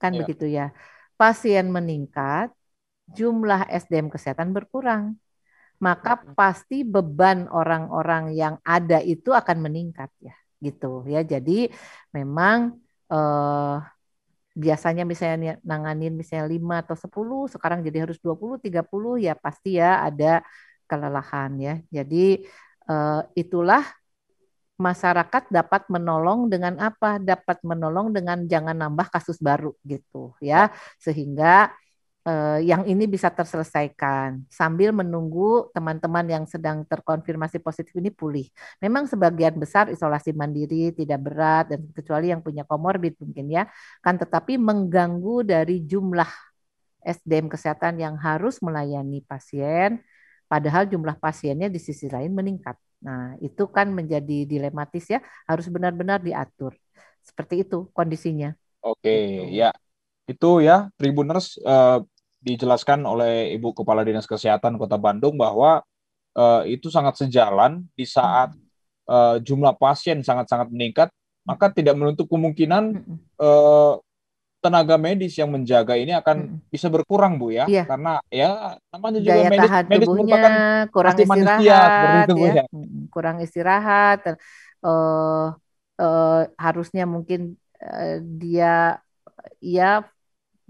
Kan ya. begitu ya. Pasien meningkat, jumlah SDM kesehatan berkurang. Maka pasti beban orang-orang yang ada itu akan meningkat ya gitu ya. Jadi memang eh, biasanya misalnya nanganin misalnya 5 atau 10 sekarang jadi harus 20 30 ya pasti ya ada kelelahan ya. Jadi eh, itulah masyarakat dapat menolong dengan apa? Dapat menolong dengan jangan nambah kasus baru gitu ya. Sehingga eh, yang ini bisa terselesaikan sambil menunggu teman-teman yang sedang terkonfirmasi positif ini pulih. Memang sebagian besar isolasi mandiri tidak berat dan kecuali yang punya komorbid mungkin ya, kan tetapi mengganggu dari jumlah SDM kesehatan yang harus melayani pasien, padahal jumlah pasiennya di sisi lain meningkat. Nah, itu kan menjadi dilematis ya, harus benar-benar diatur. Seperti itu kondisinya. Oke, gitu. ya itu ya Tribuners uh, dijelaskan oleh Ibu Kepala Dinas Kesehatan Kota Bandung bahwa uh, itu sangat sejalan di saat uh, jumlah pasien sangat-sangat meningkat, maka tidak menutup kemungkinan uh, tenaga medis yang menjaga ini akan bisa berkurang Bu ya, iya. karena ya namanya juga Daya medis, tahan medis tubuhnya kurang istirahat, manusia, itu, ya. ya. kurang istirahat, uh, uh, harusnya mungkin uh, dia ya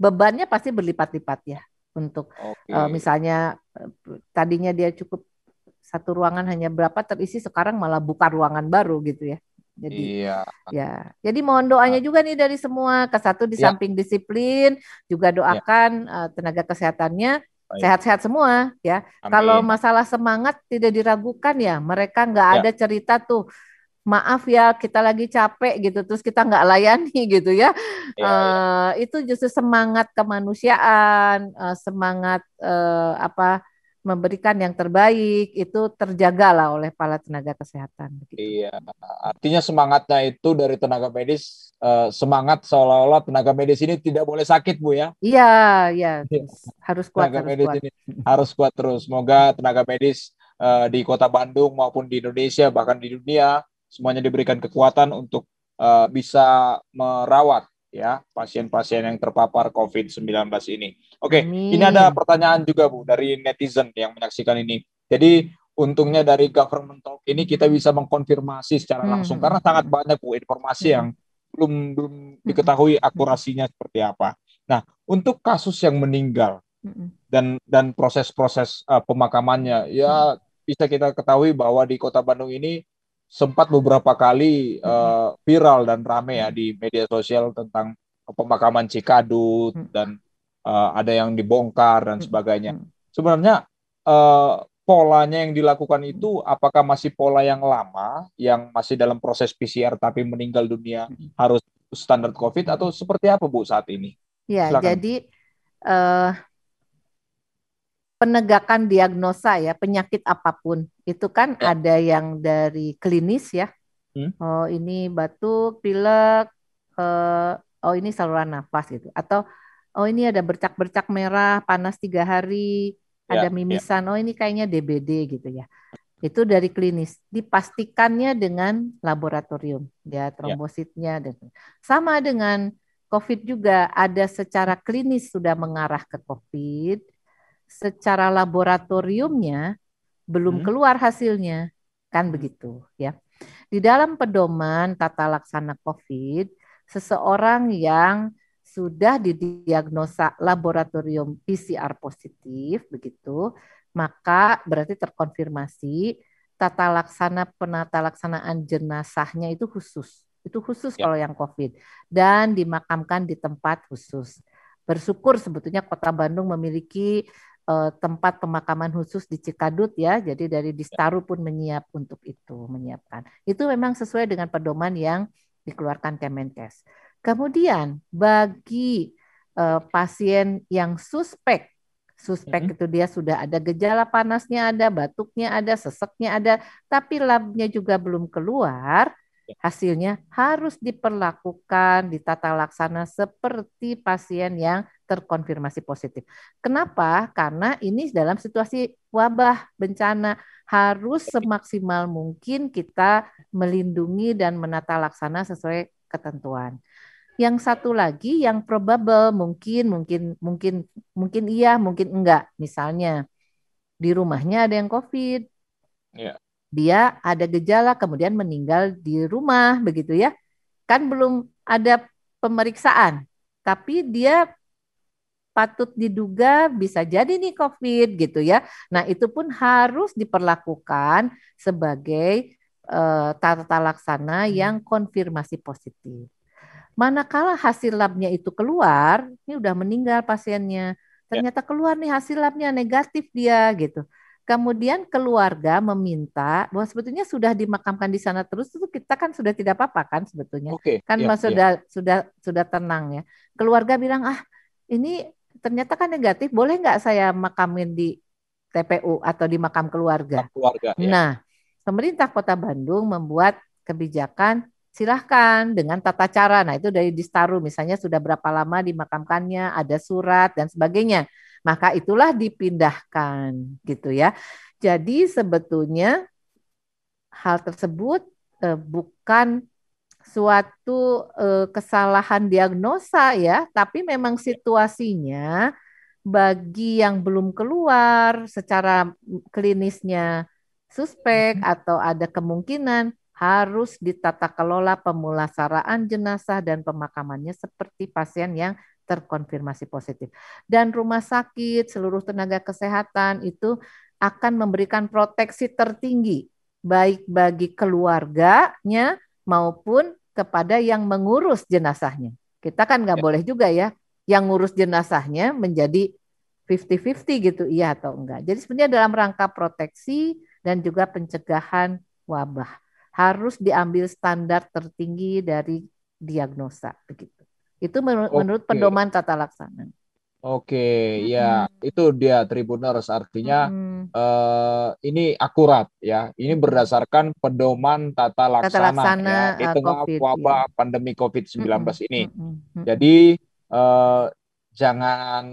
bebannya pasti berlipat-lipat ya untuk okay. uh, eh, misalnya uh, tadinya dia cukup satu ruangan hanya berapa terisi sekarang malah buka ruangan baru gitu ya. Jadi iya. ya. Jadi mohon doanya nah. juga nih dari semua ke satu di ya. samping disiplin juga ya. doakan ya. uh, tenaga kesehatannya sehat-sehat semua ya. Amin. Kalau masalah semangat tidak diragukan ya. Mereka nggak ya. ada cerita tuh maaf ya kita lagi capek gitu terus kita nggak layani gitu ya, ya, uh, ya. itu justru semangat kemanusiaan uh, semangat uh, apa memberikan yang terbaik itu terjaga lah oleh para tenaga kesehatan. Begitu. Iya, artinya semangatnya itu dari tenaga medis uh, semangat seolah-olah tenaga medis ini tidak boleh sakit bu ya? Iya, iya, iya. harus kuat. Tenaga harus medis kuat. ini harus kuat terus. Semoga tenaga medis uh, di Kota Bandung maupun di Indonesia bahkan di dunia semuanya diberikan kekuatan untuk uh, bisa merawat ya pasien-pasien yang terpapar COVID-19 ini. Oke, okay, ini ada pertanyaan juga Bu dari netizen yang menyaksikan ini. Jadi untungnya dari government talk ini kita bisa mengkonfirmasi secara hmm. langsung hmm. karena sangat banyak Bu informasi hmm. yang belum belum hmm. diketahui akurasinya seperti apa. Nah, untuk kasus yang meninggal hmm. dan dan proses-proses uh, pemakamannya ya bisa kita ketahui bahwa di Kota Bandung ini sempat beberapa kali uh, viral dan rame ya di media sosial tentang pemakaman Cikadut dan uh, ada yang dibongkar dan sebagainya. Sebenarnya uh, polanya yang dilakukan itu apakah masih pola yang lama yang masih dalam proses PCR tapi meninggal dunia harus standar COVID atau seperti apa Bu saat ini? Ya, Silakan. jadi uh, penegakan diagnosa ya penyakit apa pun itu kan ya. ada yang dari klinis ya hmm? oh ini batuk pilek uh, oh ini saluran nafas gitu atau oh ini ada bercak-bercak merah panas tiga hari ya, ada ya. mimisan ya. oh ini kayaknya DBD gitu ya itu dari klinis dipastikannya dengan laboratorium ya, ya. trombositnya dan sama dengan COVID juga ada secara klinis sudah mengarah ke COVID secara laboratoriumnya belum hmm. keluar hasilnya, kan begitu ya. Di dalam pedoman tata laksana COVID, seseorang yang sudah didiagnosa laboratorium PCR positif begitu, maka berarti terkonfirmasi tata laksana penata laksanaan jenazahnya itu khusus. Itu khusus ya. kalau yang COVID dan dimakamkan di tempat khusus. Bersyukur sebetulnya Kota Bandung memiliki tempat pemakaman khusus di Cikadut ya. Jadi dari Distaru pun menyiap untuk itu, menyiapkan. Itu memang sesuai dengan pedoman yang dikeluarkan Kemenkes. Kemudian bagi uh, pasien yang suspek, suspek hmm. itu dia sudah ada gejala panasnya ada, batuknya ada, seseknya ada, tapi labnya juga belum keluar, hasilnya harus diperlakukan di tata laksana seperti pasien yang terkonfirmasi positif. Kenapa? Karena ini dalam situasi wabah bencana harus semaksimal mungkin kita melindungi dan menata laksana sesuai ketentuan. Yang satu lagi yang probable mungkin mungkin mungkin mungkin iya mungkin enggak. Misalnya di rumahnya ada yang COVID. Ya. Dia ada gejala kemudian meninggal di rumah begitu ya. Kan belum ada pemeriksaan, tapi dia patut diduga bisa jadi nih COVID gitu ya. Nah itu pun harus diperlakukan sebagai uh, tata laksana hmm. yang konfirmasi positif. Manakala hasil labnya itu keluar, ini udah meninggal pasiennya, ya. ternyata keluar nih hasil labnya negatif dia gitu. Kemudian keluarga meminta bahwa sebetulnya sudah dimakamkan di sana terus itu kita kan sudah tidak apa-apa kan sebetulnya. Okay, kan ya, sudah ya. sudah sudah tenang ya. Keluarga bilang ah ini ternyata kan negatif, boleh nggak saya makamin di TPU atau di makam keluarga? Keluarga. Ya. Nah, pemerintah Kota Bandung membuat kebijakan silahkan dengan tata cara. Nah itu dari Distaru misalnya sudah berapa lama dimakamkannya, ada surat dan sebagainya. Maka itulah dipindahkan gitu ya. Jadi sebetulnya hal tersebut eh, bukan suatu uh, kesalahan diagnosa ya, tapi memang situasinya bagi yang belum keluar secara klinisnya suspek mm-hmm. atau ada kemungkinan harus ditata kelola pemulasaraan jenazah dan pemakamannya seperti pasien yang terkonfirmasi positif. Dan rumah sakit, seluruh tenaga kesehatan itu akan memberikan proteksi tertinggi baik bagi keluarganya maupun kepada yang mengurus jenazahnya. Kita kan nggak ya. boleh juga ya, yang ngurus jenazahnya menjadi 50-50 gitu, iya atau enggak. Jadi sebenarnya dalam rangka proteksi dan juga pencegahan wabah harus diambil standar tertinggi dari diagnosa begitu. Itu menurut, okay. menurut pedoman tata laksana. Oke, ya itu dia Tribuners artinya hmm. uh, ini akurat ya. Ini berdasarkan pedoman tata laksana, tata laksana ya di tengah COVID, wabah ya. pandemi COVID-19 hmm. ini. Hmm. Jadi uh, jangan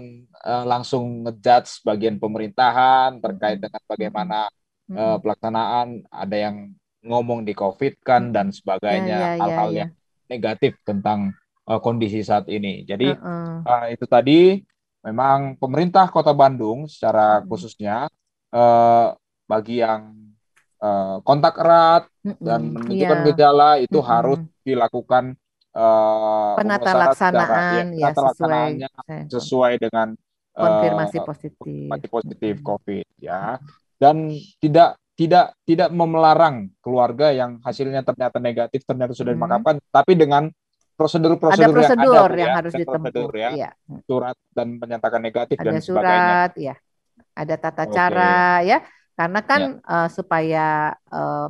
uh, langsung ngejudge bagian pemerintahan terkait dengan bagaimana uh, pelaksanaan ada yang ngomong di COVID kan dan sebagainya ya, ya, ya hal-hal ya, ya, yang negatif tentang uh, kondisi saat ini. Jadi uh -uh. Uh, itu tadi memang pemerintah Kota Bandung secara hmm. khususnya eh, bagi yang eh, kontak erat dan hmm, menunjukkan yeah. gejala itu hmm. harus dilakukan eh, penata laksanaan ya, ya sesuai sesuai dengan konfirmasi uh, positif konfirmasi positif hmm. COVID ya dan tidak tidak tidak memelarang keluarga yang hasilnya ternyata negatif ternyata sudah hmm. dimakamkan tapi dengan prosedur-prosedur yang ada yang, ya, harus ditempuh ya, ya. Surat dan menyatakan negatif ada dan surat, sebagainya. ya. Ada tata okay. cara ya. Karena kan ya. uh, supaya uh,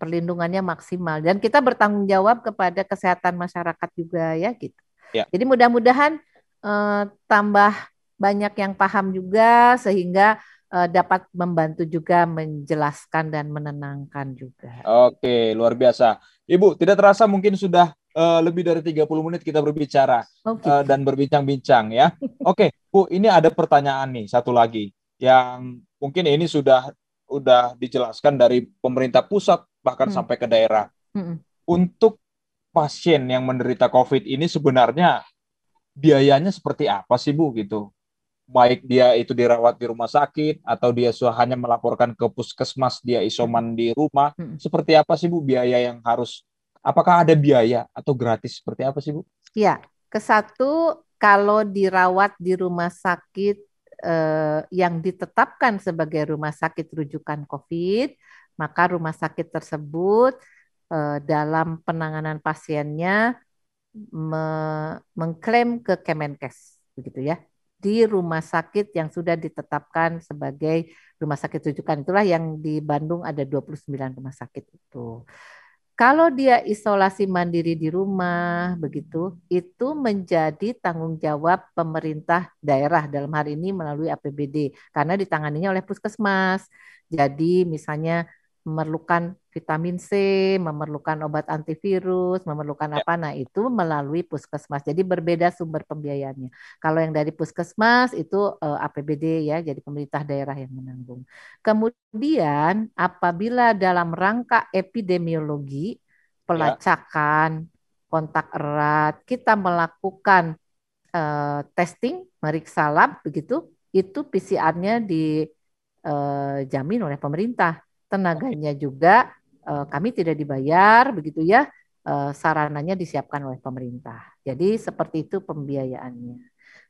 perlindungannya maksimal dan kita bertanggung jawab kepada kesehatan masyarakat juga ya gitu. Ya. Jadi mudah-mudahan uh, tambah banyak yang paham juga sehingga dapat membantu juga menjelaskan dan menenangkan juga. Oke, luar biasa. Ibu, tidak terasa mungkin sudah uh, lebih dari 30 menit kita berbicara okay. uh, eh, dan berbincang-bincang ya. Oke, okay, Bu, ini ada pertanyaan nih satu lagi yang mungkin ini sudah sudah dijelaskan dari pemerintah pusat bahkan hmm. sampai ke daerah. Hmm. Untuk pasien yang menderita COVID ini sebenarnya biayanya seperti apa sih Bu gitu? Baik dia itu dirawat di rumah sakit atau dia hanya melaporkan ke puskesmas dia isoman di rumah, hmm. seperti apa sih Bu biaya yang harus Apakah ada biaya atau gratis seperti apa sih Bu? Ya, ke satu kalau dirawat di rumah sakit eh, yang ditetapkan sebagai rumah sakit rujukan COVID, maka rumah sakit tersebut eh, dalam penanganan pasiennya me mengklaim ke Kemenkes, begitu ya di rumah sakit yang sudah ditetapkan sebagai rumah sakit rujukan itulah yang di Bandung ada 29 rumah sakit itu. Kalau dia isolasi mandiri di rumah begitu, itu menjadi tanggung jawab pemerintah daerah dalam hari ini melalui APBD karena ditanganinya oleh puskesmas. Jadi misalnya memerlukan vitamin C, memerlukan obat antivirus, memerlukan ya. apa, nah itu melalui puskesmas. Jadi berbeda sumber pembiayaannya. Kalau yang dari puskesmas itu eh, APBD ya, jadi pemerintah daerah yang menanggung. Kemudian apabila dalam rangka epidemiologi, pelacakan, ya. kontak erat, kita melakukan uh, testing, meriksa lab begitu, itu PCR-nya dijamin eh, oleh pemerintah. Tenaganya juga uh, kami tidak dibayar begitu ya uh, sarananya disiapkan oleh pemerintah. Jadi seperti itu pembiayaannya.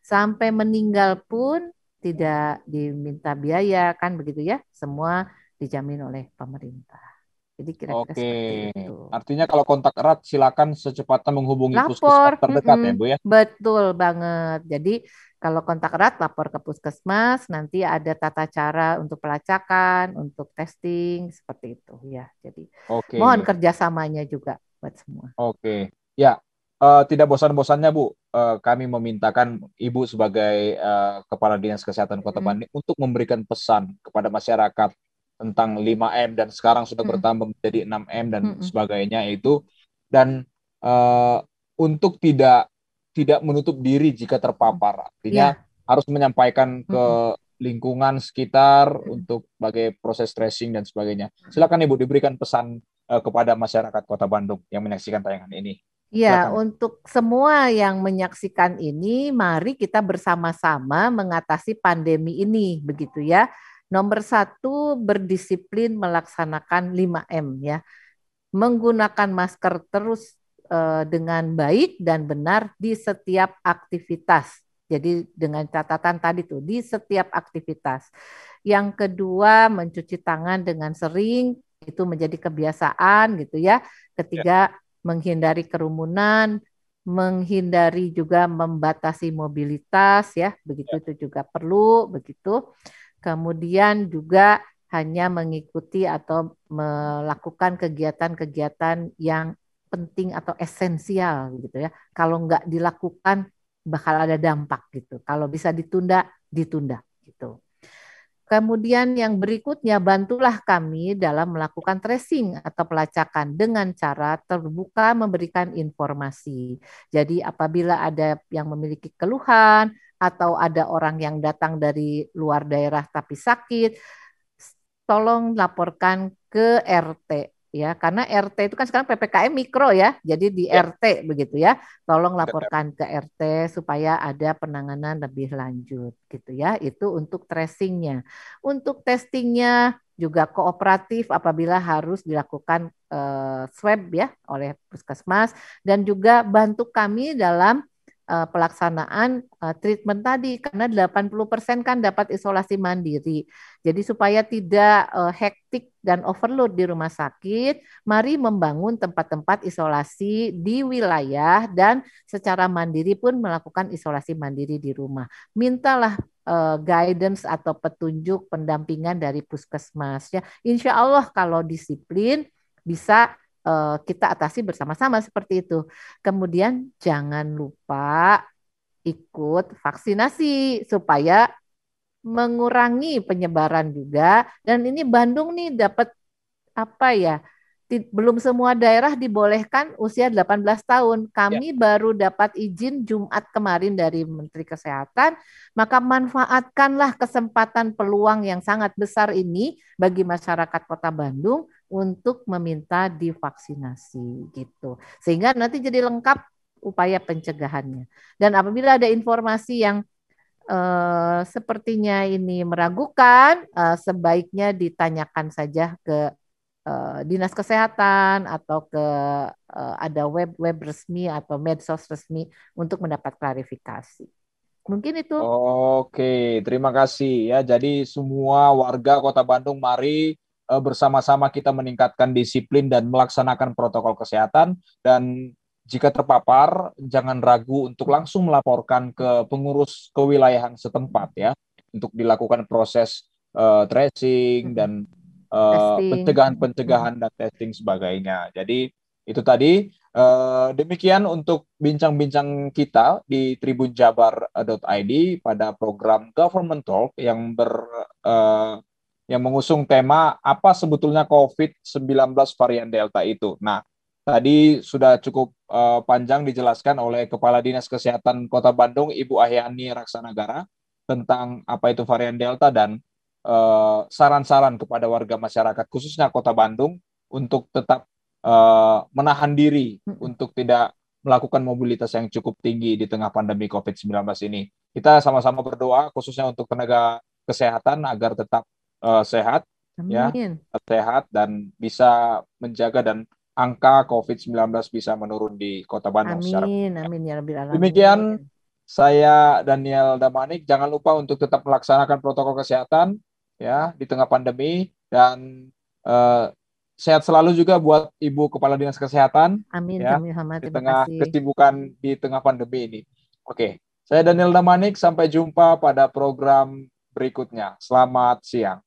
Sampai meninggal pun tidak diminta biaya kan begitu ya, semua dijamin oleh pemerintah. Jadi kira-kira Oke. itu. Artinya kalau kontak erat silakan secepatnya menghubungi Lapor. puskesmas terdekat mm -hmm. ya Bu ya. Betul banget. Jadi kalau kontak erat lapor ke puskesmas, nanti ada tata cara untuk pelacakan, untuk testing seperti itu ya. Jadi Oke. mohon kerjasamanya juga buat semua. Oke, ya uh, tidak bosan-bosannya Bu, uh, kami memintakan Ibu sebagai uh, Kepala Dinas Kesehatan Kota hmm. Bandung untuk memberikan pesan kepada masyarakat tentang 5M dan sekarang sudah hmm. bertambah menjadi 6M dan hmm. sebagainya itu dan uh, untuk tidak tidak menutup diri jika terpapar. Artinya yeah. harus menyampaikan ke lingkungan sekitar untuk sebagai proses tracing dan sebagainya. Silakan Ibu diberikan pesan uh, kepada masyarakat Kota Bandung yang menyaksikan tayangan ini. Ya, untuk semua yang menyaksikan ini, mari kita bersama-sama mengatasi pandemi ini, begitu ya. Nomor satu, berdisiplin melaksanakan 5M ya. Menggunakan masker terus uh, dengan baik dan benar di setiap aktivitas. Jadi dengan catatan tadi tuh di setiap aktivitas. Yang kedua mencuci tangan dengan sering itu menjadi kebiasaan gitu ya. Ketiga ya. menghindari kerumunan, menghindari juga membatasi mobilitas ya, begitu ya. itu juga perlu begitu. Kemudian juga hanya mengikuti atau melakukan kegiatan-kegiatan yang penting atau esensial gitu ya. Kalau nggak dilakukan bakal ada dampak gitu. Kalau bisa ditunda, ditunda gitu. Kemudian yang berikutnya bantulah kami dalam melakukan tracing atau pelacakan dengan cara terbuka memberikan informasi. Jadi apabila ada yang memiliki keluhan atau ada orang yang datang dari luar daerah tapi sakit, tolong laporkan ke RT ya. Karena RT itu kan sekarang PPKM mikro ya. Jadi di ya. RT begitu ya. Tolong laporkan ke RT supaya ada penanganan lebih lanjut gitu ya. Itu untuk tracingnya. Untuk testingnya juga kooperatif apabila harus dilakukan uh, swab ya oleh puskesmas. Dan juga bantu kami dalam uh, pelaksanaan uh, treatment tadi karena 80% kan dapat isolasi mandiri. Jadi supaya tidak uh, hektik dan overload di rumah sakit, mari membangun tempat-tempat isolasi di wilayah dan secara mandiri pun melakukan isolasi mandiri di rumah. Mintalah guidance atau petunjuk pendampingan dari puskesmas ya. Insya Allah kalau disiplin bisa kita atasi bersama-sama seperti itu. Kemudian jangan lupa ikut vaksinasi supaya mengurangi penyebaran juga dan ini Bandung nih dapat apa ya belum semua daerah dibolehkan usia 18 tahun. Kami ya. baru dapat izin Jumat kemarin dari Menteri Kesehatan, maka manfaatkanlah kesempatan peluang yang sangat besar ini bagi masyarakat Kota Bandung untuk meminta divaksinasi gitu. Sehingga nanti jadi lengkap upaya pencegahannya. Dan apabila ada informasi yang uh, sepertinya ini meragukan, uh, sebaiknya ditanyakan saja ke uh, dinas kesehatan atau ke uh, ada web web resmi atau medsos resmi untuk mendapat klarifikasi. Mungkin itu. Oke, terima kasih ya. Jadi semua warga Kota Bandung mari bersama-sama kita meningkatkan disiplin dan melaksanakan protokol kesehatan. Dan jika terpapar jangan ragu untuk langsung melaporkan ke pengurus kewilayahan setempat ya. Untuk dilakukan proses uh, tracing dan uh, pencegahan-pencegahan dan testing sebagainya. Jadi itu tadi. Uh, demikian untuk bincang-bincang kita di tribunjabar.id pada program Government Talk yang ber uh, yang mengusung tema apa sebetulnya COVID-19 varian Delta itu. Nah, tadi sudah cukup uh, panjang dijelaskan oleh Kepala Dinas Kesehatan Kota Bandung, Ibu Ahyani Raksanagara, tentang apa itu varian Delta dan eh, saran-saran uh, kepada warga masyarakat, khususnya Kota Bandung, untuk tetap uh, menahan diri, untuk tidak melakukan mobilitas yang cukup tinggi di tengah pandemi COVID-19 ini. Kita sama-sama berdoa, khususnya untuk tenaga kesehatan, agar tetap uh, sehat, ya, Amin. ya, sehat dan bisa menjaga dan angka COVID-19 bisa menurun di Kota Bandung. Amin, secara amin ya Rabbil Alamin. Demikian saya Daniel Damanik. Jangan lupa untuk tetap melaksanakan protokol kesehatan ya di tengah pandemi dan uh, sehat selalu juga buat Ibu Kepala Dinas Kesehatan. Amin, ya, amin, Hamad, di tengah kasih. kesibukan di tengah pandemi ini. Oke, saya Daniel Damanik. Sampai jumpa pada program berikutnya. Selamat siang.